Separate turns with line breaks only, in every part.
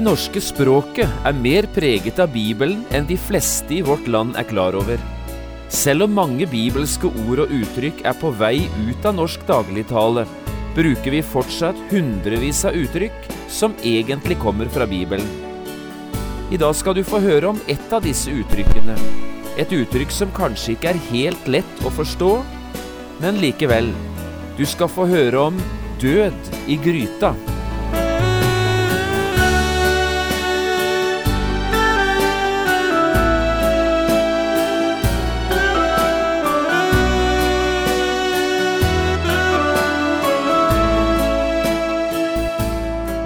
Det norske språket er mer preget av Bibelen enn de fleste i vårt land er klar over. Selv om mange bibelske ord og uttrykk er på vei ut av norsk dagligtale, bruker vi fortsatt hundrevis av uttrykk som egentlig kommer fra Bibelen. I dag skal du få høre om ett av disse uttrykkene. Et uttrykk som kanskje ikke er helt lett å forstå, men likevel. Du skal få høre om død i gryta.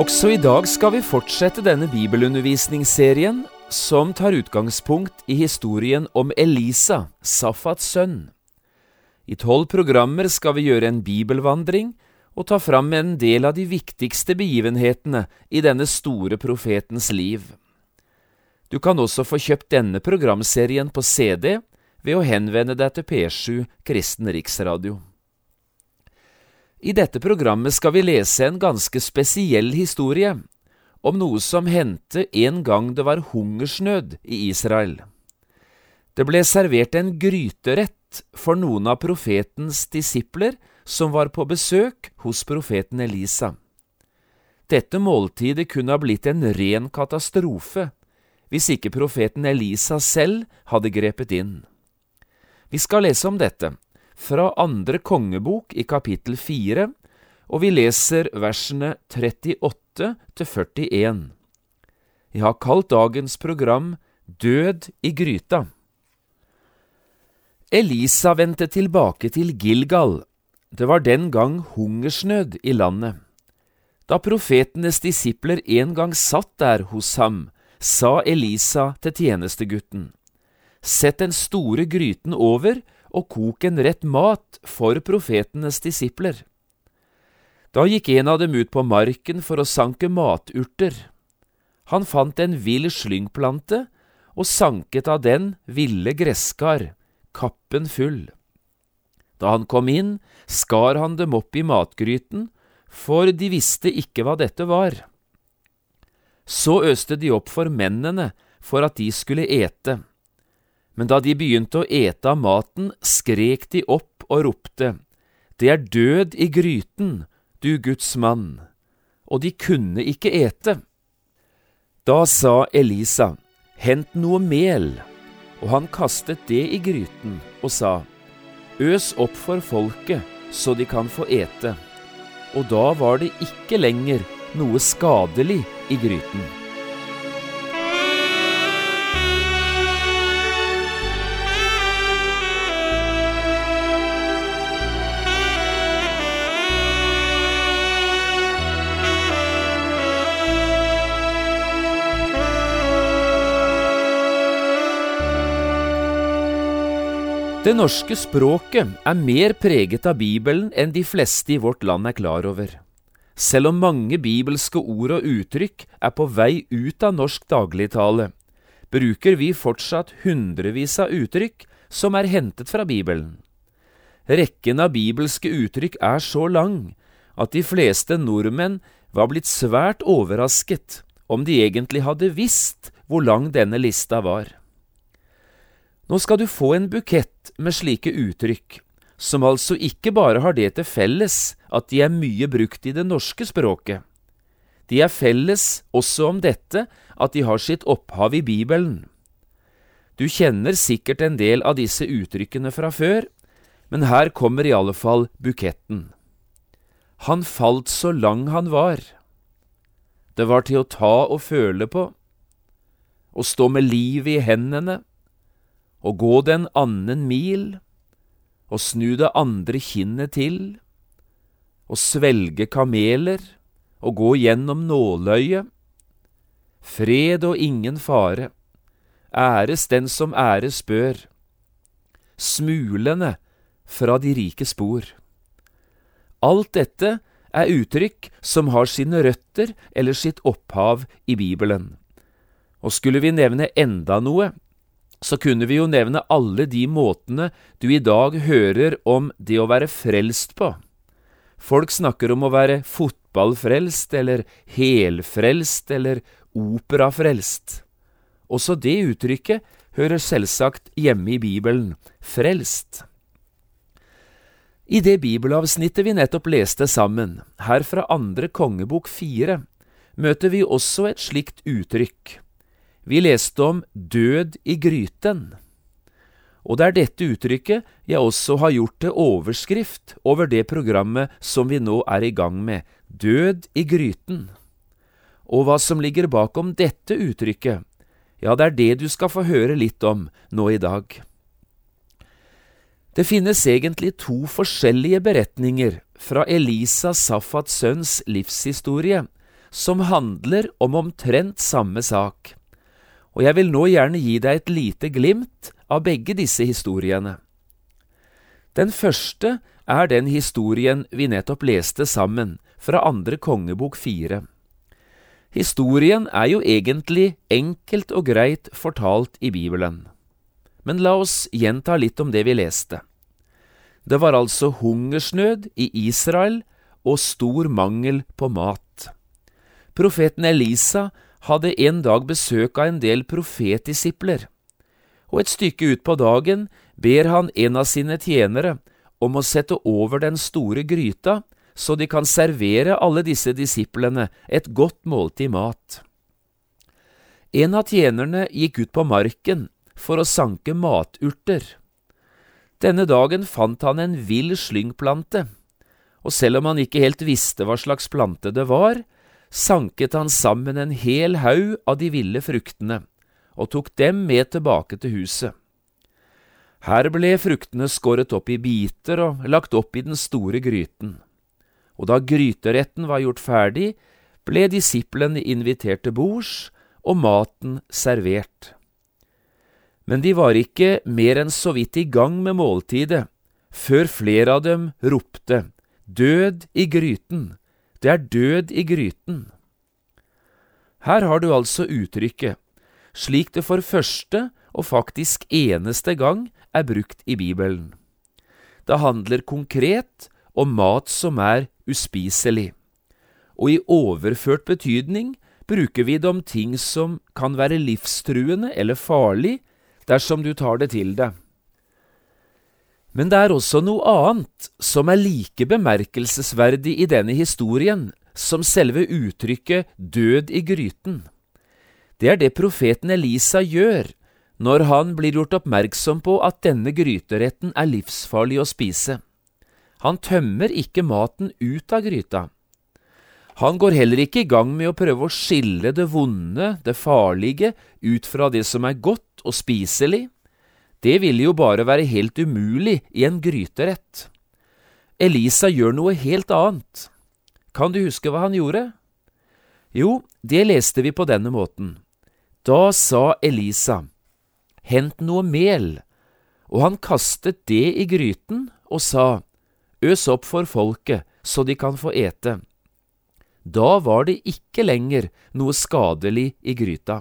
Også i dag skal vi fortsette denne bibelundervisningsserien som tar utgangspunkt i historien om Elisa, Safats sønn. I tolv programmer skal vi gjøre en bibelvandring og ta fram en del av de viktigste begivenhetene i denne store profetens liv. Du kan også få kjøpt denne programserien på CD ved å henvende deg til P7 Kristen Riksradio. I dette programmet skal vi lese en ganske spesiell historie om noe som hendte en gang det var hungersnød i Israel. Det ble servert en gryterett for noen av profetens disipler som var på besøk hos profeten Elisa. Dette måltidet kunne ha blitt en ren katastrofe hvis ikke profeten Elisa selv hadde grepet inn. Vi skal lese om dette fra andre kongebok i kapittel 4, og vi leser versene 38 til 41. Jeg har kalt dagens program Død i gryta. Elisa vendte tilbake til Gilgal. Det var den gang hungersnød i landet. Da profetenes disipler en gang satt der hos ham, sa Elisa til tjenestegutten, Sett den store gryten over og kok en rett mat for profetenes disipler. Da gikk en av dem ut på marken for å sanke maturter. Han fant en vill slyngplante og sanket av den ville gresskar, kappen full. Da han kom inn, skar han dem opp i matgryten, for de visste ikke hva dette var. Så øste de opp for mennene for at de skulle ete. Men da de begynte å ete av maten, skrek de opp og ropte, Det er død i gryten, du Guds mann, og de kunne ikke ete. Da sa Elisa, Hent noe mel, og han kastet det i gryten og sa, Øs opp for folket, så de kan få ete. Og da var det ikke lenger noe skadelig i gryten. Det norske språket er mer preget av Bibelen enn de fleste i vårt land er klar over. Selv om mange bibelske ord og uttrykk er på vei ut av norsk dagligtale, bruker vi fortsatt hundrevis av uttrykk som er hentet fra Bibelen. Rekken av bibelske uttrykk er så lang at de fleste nordmenn var blitt svært overrasket om de egentlig hadde visst hvor lang denne lista var. Nå skal du få en bukett med slike uttrykk, som altså ikke bare har det til felles at de er mye brukt i det norske språket. De er felles også om dette at de har sitt opphav i Bibelen. Du kjenner sikkert en del av disse uttrykkene fra før, men her kommer i alle fall buketten. Han falt så lang han var. Det var til å ta og føle på, å stå med livet i hendene, og gå den annen mil, og snu det andre kinnet til, og svelge kameler og gå gjennom nåløyet. Fred og ingen fare, æres den som æres bør, smulene fra de rike spor. Alt dette er uttrykk som har sine røtter eller sitt opphav i Bibelen. Og skulle vi nevne enda noe, så kunne vi jo nevne alle de måtene du i dag hører om det å være frelst på. Folk snakker om å være fotballfrelst eller helfrelst eller operafrelst. Også det uttrykket hører selvsagt hjemme i Bibelen, frelst. I det bibelavsnittet vi nettopp leste sammen, her fra andre kongebok fire, møter vi også et slikt uttrykk. Vi leste om død i gryten. Og det er dette uttrykket jeg også har gjort til overskrift over det programmet som vi nå er i gang med, Død i gryten. Og hva som ligger bakom dette uttrykket, ja, det er det du skal få høre litt om nå i dag. Det finnes egentlig to forskjellige beretninger fra Elisa Safat sønns livshistorie som handler om omtrent samme sak, og jeg vil nå gjerne gi deg et lite glimt av begge disse historiene. Den første er den historien vi nettopp leste sammen, fra andre kongebok fire. Historien er jo egentlig enkelt og greit fortalt i Bibelen. Men la oss gjenta litt om det vi leste. Det var altså hungersnød i Israel og stor mangel på mat. Profeten Elisa hadde en dag besøk av en del profetdisipler, og et stykke utpå dagen ber han en av sine tjenere om å sette over den store gryta, så de kan servere alle disse disiplene et godt måltid mat. En av tjenerne gikk ut på marken for å sanke maturter. Denne dagen fant han en vill slyngplante, og selv om han ikke helt visste hva slags plante det var, sanket han sammen en hel haug av de ville fruktene og tok dem med tilbake til huset. Her ble fruktene skåret opp i biter og lagt opp i den store gryten, og da gryteretten var gjort ferdig, ble disiplene invitert til bords og maten servert. Men de var ikke mer enn så vidt i gang med måltidet, før flere av dem ropte Død i gryten! Det er død i gryten! Her har du altså uttrykket, slik det for første og faktisk eneste gang er brukt i Bibelen. Det handler konkret om mat som er uspiselig, og i overført betydning bruker vi det om ting som kan være livstruende eller farlig dersom du tar det til deg. Men det er også noe annet som er like bemerkelsesverdig i denne historien som selve uttrykket død i gryten. Det er det profeten Elisa gjør når han blir gjort oppmerksom på at denne gryteretten er livsfarlig å spise. Han tømmer ikke maten ut av gryta. Han går heller ikke i gang med å prøve å skille det vonde, det farlige, ut fra det som er godt og spiselig, det ville jo bare være helt umulig i en gryterett. Elisa gjør noe helt annet. Kan du huske hva han gjorde? Jo, det leste vi på denne måten. Da sa Elisa, Hent noe mel, og han kastet det i gryten og sa, Øs opp for folket, så de kan få ete. Da var det ikke lenger noe skadelig i gryta.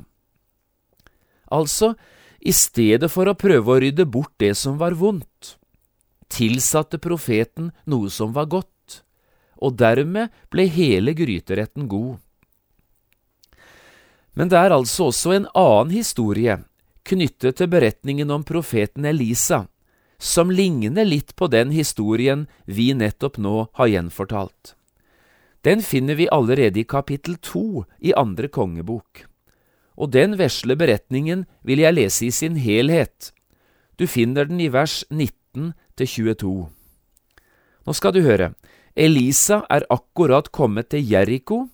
Altså, i stedet for å prøve å rydde bort det som var vondt, tilsatte profeten noe som var godt, og dermed ble hele gryteretten god. Men det er altså også en annen historie knyttet til beretningen om profeten Elisa, som ligner litt på den historien vi nettopp nå har gjenfortalt. Den finner vi allerede i kapittel to i andre kongebok og den vesle beretningen vil jeg lese i sin helhet. Du finner den i vers 19 til 22. Nå skal du høre. Elisa er akkurat kommet til Jeriko,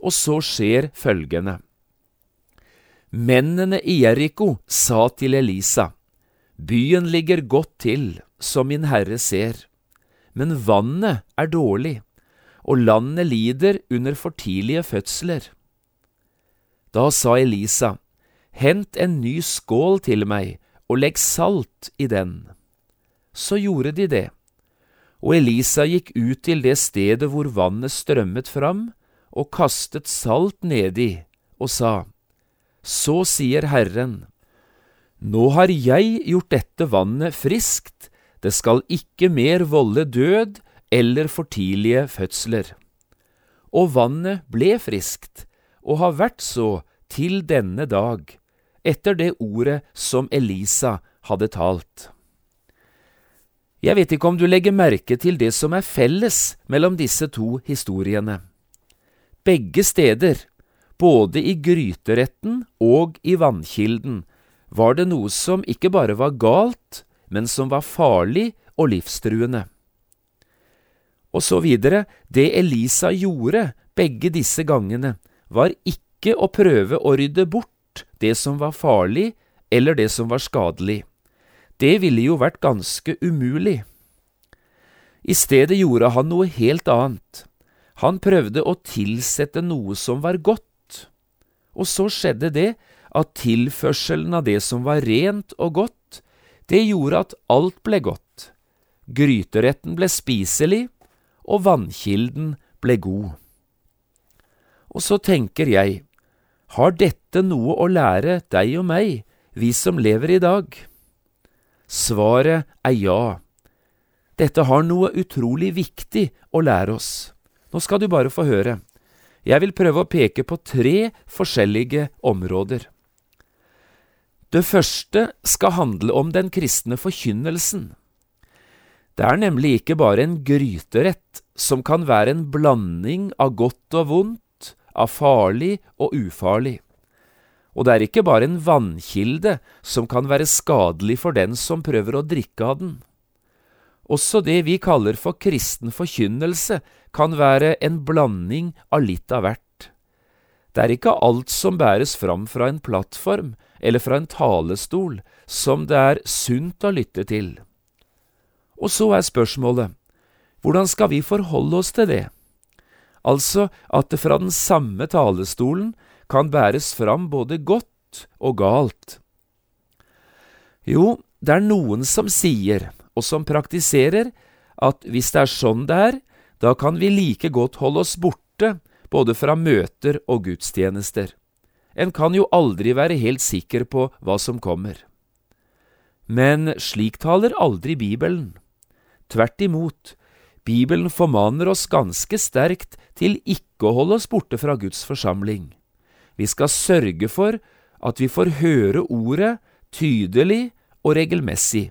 og så skjer følgende. Mennene i Jeriko sa til Elisa, Byen ligger godt til, som min herre ser, men vannet er dårlig, og landet lider under for tidlige fødsler. Da sa Elisa, Hent en ny skål til meg, og legg salt i den. Så gjorde de det, og Elisa gikk ut til det stedet hvor vannet strømmet fram, og kastet salt nedi, og sa, Så sier Herren, Nå har jeg gjort dette vannet friskt, det skal ikke mer volde død eller for tidlige fødsler. Og vannet ble friskt, og har vært så til denne dag, etter det ordet som Elisa hadde talt. Jeg vet ikke om du legger merke til det som er felles mellom disse to historiene. Begge steder, både i gryteretten og i vannkilden, var det noe som ikke bare var galt, men som var farlig og livstruende. Og så videre, det Elisa gjorde begge disse gangene, var ikke å prøve å rydde bort det som var farlig eller det som var skadelig. Det ville jo vært ganske umulig. I stedet gjorde han noe helt annet. Han prøvde å tilsette noe som var godt. Og så skjedde det at tilførselen av det som var rent og godt, det gjorde at alt ble godt. Gryteretten ble spiselig, og vannkilden ble god. Og så tenker jeg, har dette noe å lære deg og meg, vi som lever i dag? Svaret er ja. Dette har noe utrolig viktig å lære oss. Nå skal du bare få høre. Jeg vil prøve å peke på tre forskjellige områder. Det første skal handle om den kristne forkynnelsen. Det er nemlig ikke bare en gryterett som kan være en blanding av godt og vondt, av farlig og ufarlig. Og det er ikke bare en vannkilde som kan være skadelig for den som prøver å drikke av den. Også det vi kaller for kristen forkynnelse, kan være en blanding av litt av hvert. Det er ikke alt som bæres fram fra en plattform eller fra en talestol, som det er sunt å lytte til. Og så er spørsmålet, hvordan skal vi forholde oss til det? Altså at det fra den samme talestolen kan bæres fram både godt og galt. Jo, det er noen som sier, og som praktiserer, at hvis det er sånn det er, da kan vi like godt holde oss borte både fra møter og gudstjenester. En kan jo aldri være helt sikker på hva som kommer. Men slik taler aldri Bibelen. Tvert imot, Bibelen formaner oss ganske sterkt til ikke å holde oss borte fra Guds forsamling. Vi skal sørge for at vi får høre ordet tydelig og regelmessig,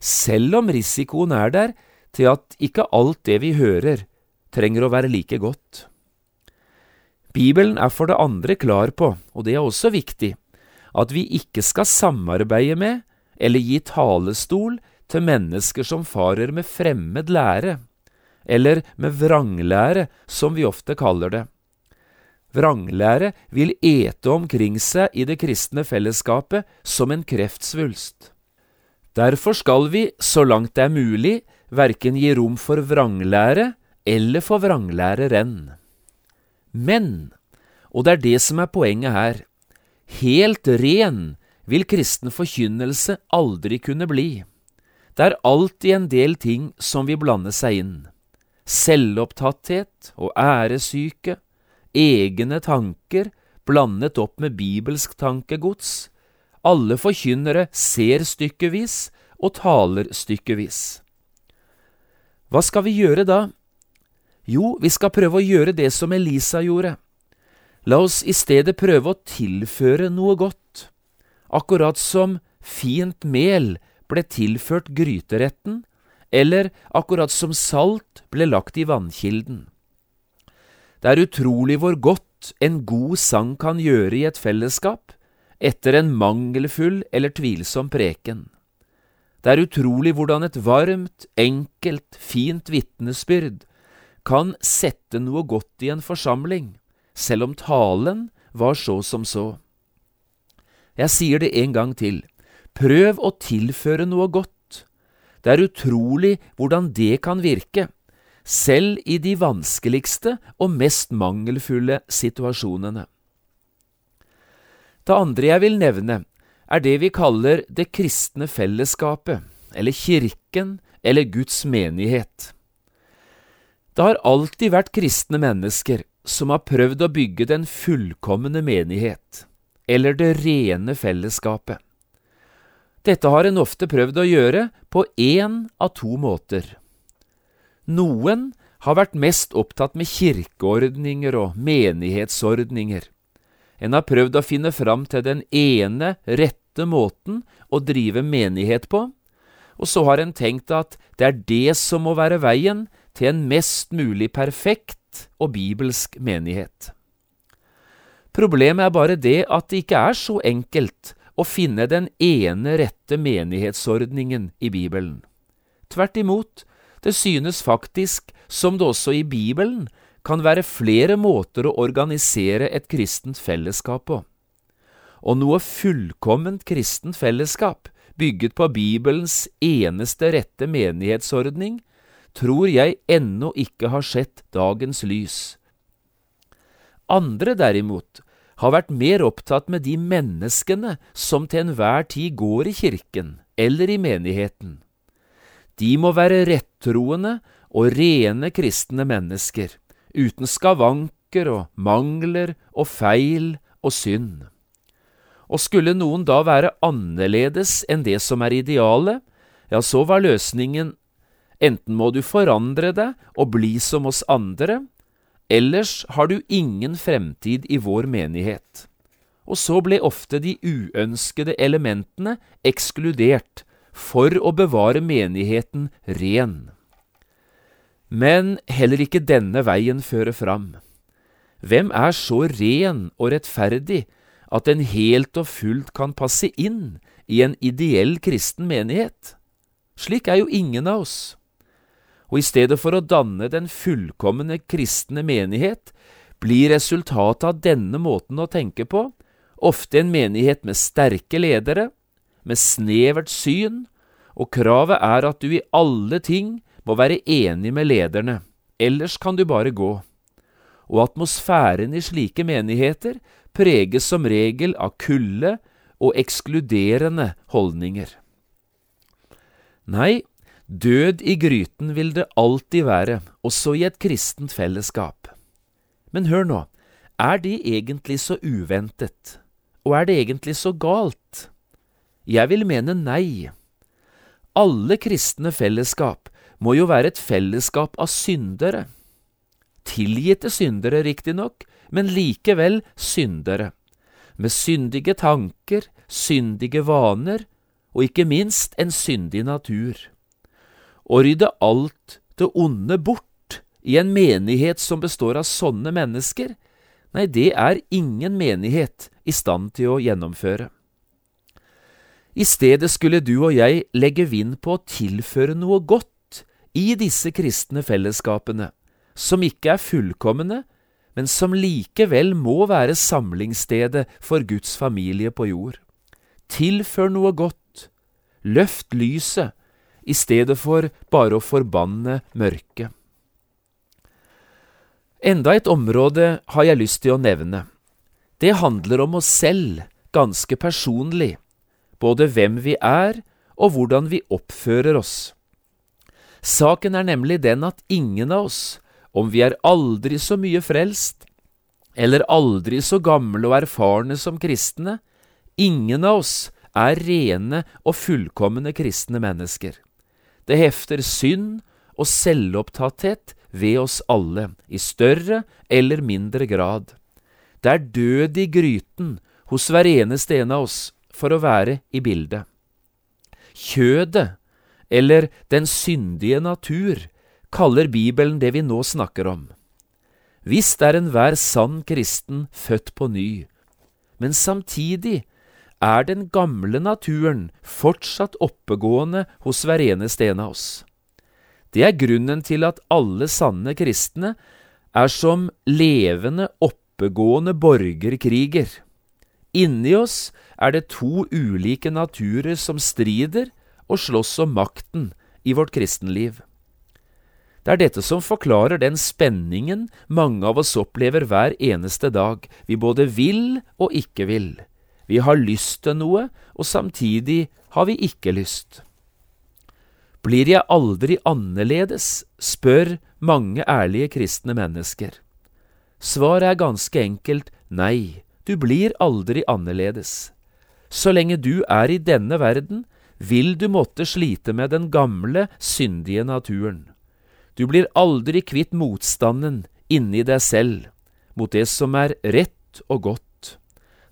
selv om risikoen er der til at ikke alt det vi hører, trenger å være like godt. Bibelen er for det andre klar på, og det er også viktig, at vi ikke skal samarbeide med eller gi talestol til mennesker som farer med fremmed lære, eller med vranglære, som vi ofte kaller det. Vranglære vil ete omkring seg i det kristne fellesskapet som en kreftsvulst. Derfor skal vi, så langt det er mulig, verken gi rom for vranglære eller for vranglæreren. Men, og det er det som er poenget her, helt ren vil kristen forkynnelse aldri kunne bli. Det er alltid en del ting som vil blande seg inn. Selvopptatthet og æresyke, egne tanker blandet opp med bibelsk tankegods. Alle forkynnere ser stykkevis og taler stykkevis. Hva skal vi gjøre da? Jo, vi skal prøve å gjøre det som Elisa gjorde. La oss i stedet prøve å tilføre noe godt, akkurat som fint mel ble tilført gryteretten, eller akkurat som salt ble lagt i vannkilden. Det er utrolig hvor godt en god sang kan gjøre i et fellesskap etter en mangelfull eller tvilsom preken. Det er utrolig hvordan et varmt, enkelt, fint vitnesbyrd kan sette noe godt i en forsamling, selv om talen var så som så. Jeg sier det en gang til. Prøv å tilføre noe godt. Det er utrolig hvordan det kan virke, selv i de vanskeligste og mest mangelfulle situasjonene. Det andre jeg vil nevne, er det vi kaller det kristne fellesskapet, eller kirken, eller Guds menighet. Det har alltid vært kristne mennesker som har prøvd å bygge den fullkomne menighet, eller det rene fellesskapet. Dette har en ofte prøvd å gjøre på én av to måter. Noen har vært mest opptatt med kirkeordninger og menighetsordninger. En har prøvd å finne fram til den ene rette måten å drive menighet på, og så har en tenkt at det er det som må være veien til en mest mulig perfekt og bibelsk menighet. Problemet er bare det at det ikke er så enkelt å finne den ene rette menighetsordningen i Bibelen. Tvert imot, det synes faktisk som det også i Bibelen kan være flere måter å organisere et kristent fellesskap på. Og noe fullkomment kristent fellesskap, bygget på Bibelens eneste rette menighetsordning, tror jeg ennå ikke har sett dagens lys. Andre derimot har vært mer opptatt med de menneskene som til enhver tid går i kirken eller i menigheten. De må være rettroende og rene kristne mennesker, uten skavanker og mangler og feil og synd. Og skulle noen da være annerledes enn det som er idealet, ja, så var løsningen enten må du forandre deg og bli som oss andre, Ellers har du ingen fremtid i vår menighet. Og så ble ofte de uønskede elementene ekskludert for å bevare menigheten ren. Men heller ikke denne veien fører fram. Hvem er så ren og rettferdig at en helt og fullt kan passe inn i en ideell kristen menighet? Slik er jo ingen av oss og i stedet for å danne den fullkomne kristne menighet, blir resultatet av denne måten å tenke på ofte en menighet med sterke ledere, med snevert syn, og kravet er at du i alle ting må være enig med lederne, ellers kan du bare gå. Og atmosfæren i slike menigheter preges som regel av kulde og ekskluderende holdninger. Nei, Død i gryten vil det alltid være, også i et kristent fellesskap. Men hør nå, er det egentlig så uventet, og er det egentlig så galt? Jeg vil mene nei. Alle kristne fellesskap må jo være et fellesskap av syndere. Tilgitte syndere, riktignok, men likevel syndere. Med syndige tanker, syndige vaner, og ikke minst en syndig natur. Å rydde alt det onde bort i en menighet som består av sånne mennesker, nei, det er ingen menighet i stand til å gjennomføre. I stedet skulle du og jeg legge vind på å tilføre noe godt i disse kristne fellesskapene, som ikke er fullkomne, men som likevel må være samlingsstedet for Guds familie på jord. Tilfør noe godt, løft lyset, i stedet for bare å forbanne mørket. Enda et område har jeg lyst til å nevne. Det handler om oss selv, ganske personlig, både hvem vi er og hvordan vi oppfører oss. Saken er nemlig den at ingen av oss, om vi er aldri så mye frelst, eller aldri så gamle og erfarne som kristne, ingen av oss er rene og fullkomne kristne mennesker. Det hefter synd og selvopptatthet ved oss alle, i større eller mindre grad. Det er død i gryten hos hver eneste en av oss for å være i bildet. Kjødet, eller den syndige natur, kaller Bibelen det vi nå snakker om. Visst er enhver sann kristen født på ny, men samtidig er den gamle naturen fortsatt oppegående hos hver eneste en av oss. Det er grunnen til at alle sanne kristne er som levende, oppegående borgerkriger. Inni oss er det to ulike naturer som strider og slåss om makten i vårt kristenliv. Det er dette som forklarer den spenningen mange av oss opplever hver eneste dag. Vi både vil og ikke vil. Vi har lyst til noe, og samtidig har vi ikke lyst. Blir jeg aldri annerledes, spør mange ærlige kristne mennesker. Svaret er ganske enkelt nei, du blir aldri annerledes. Så lenge du er i denne verden, vil du måtte slite med den gamle, syndige naturen. Du blir aldri kvitt motstanden inni deg selv, mot det som er rett og godt.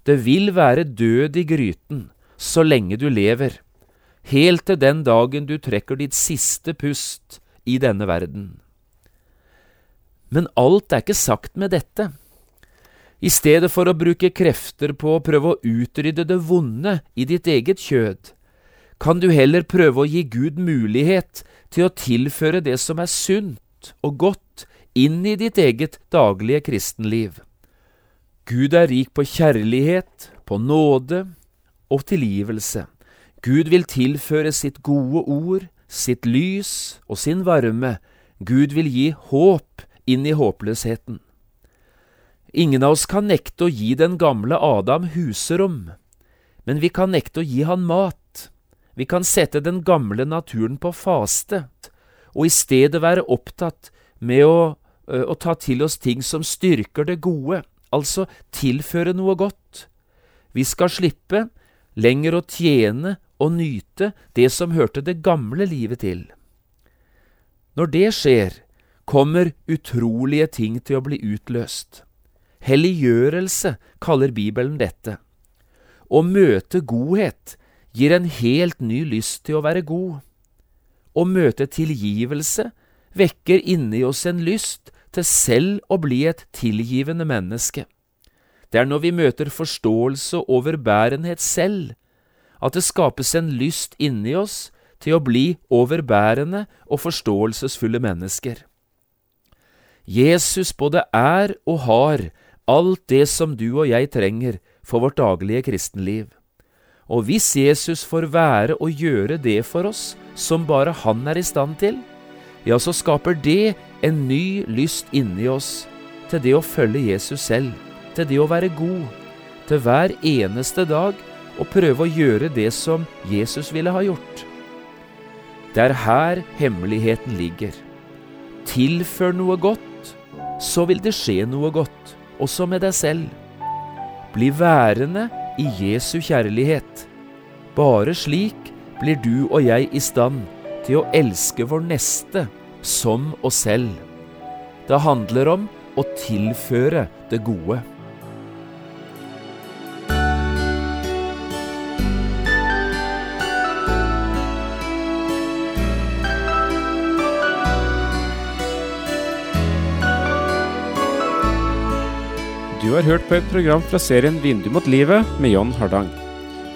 Det vil være død i gryten så lenge du lever, helt til den dagen du trekker ditt siste pust i denne verden. Men alt er ikke sagt med dette. I stedet for å bruke krefter på å prøve å utrydde det vonde i ditt eget kjød, kan du heller prøve å gi Gud mulighet til å tilføre det som er sunt og godt, inn i ditt eget daglige kristenliv. Gud er rik på kjærlighet, på nåde og tilgivelse. Gud vil tilføre sitt gode ord, sitt lys og sin varme. Gud vil gi håp inn i håpløsheten. Ingen av oss kan nekte å gi den gamle Adam huserom, men vi kan nekte å gi han mat. Vi kan sette den gamle naturen på faste, og i stedet være opptatt med å, å ta til oss ting som styrker det gode, altså tilføre noe godt. Vi skal slippe lenger å tjene og nyte det som hørte det gamle livet til. Når det skjer, kommer utrolige ting til å bli utløst. Helliggjørelse kaller Bibelen dette. Å møte godhet gir en helt ny lyst til å være god. Å møte tilgivelse vekker inni oss en lyst til selv å bli et tilgivende menneske. Det er når vi møter forståelse og overbærenhet selv, at det skapes en lyst inni oss til å bli overbærende og forståelsesfulle mennesker. Jesus både er og har alt det som du og jeg trenger for vårt daglige kristenliv. Og hvis Jesus får være og gjøre det for oss som bare han er i stand til, ja, så skaper det en ny lyst inni oss til det å følge Jesus selv, til det å være god, til hver eneste dag å prøve å gjøre det som Jesus ville ha gjort. Det er her hemmeligheten ligger. Tilfør noe godt, så vil det skje noe godt, også med deg selv. Bli værende i Jesu kjærlighet. Bare slik blir du og jeg i stand til å elske vår neste som oss selv. Det handler om å tilføre det gode.
Du har hørt på et program fra serien Vindu mot livet med John Hardang.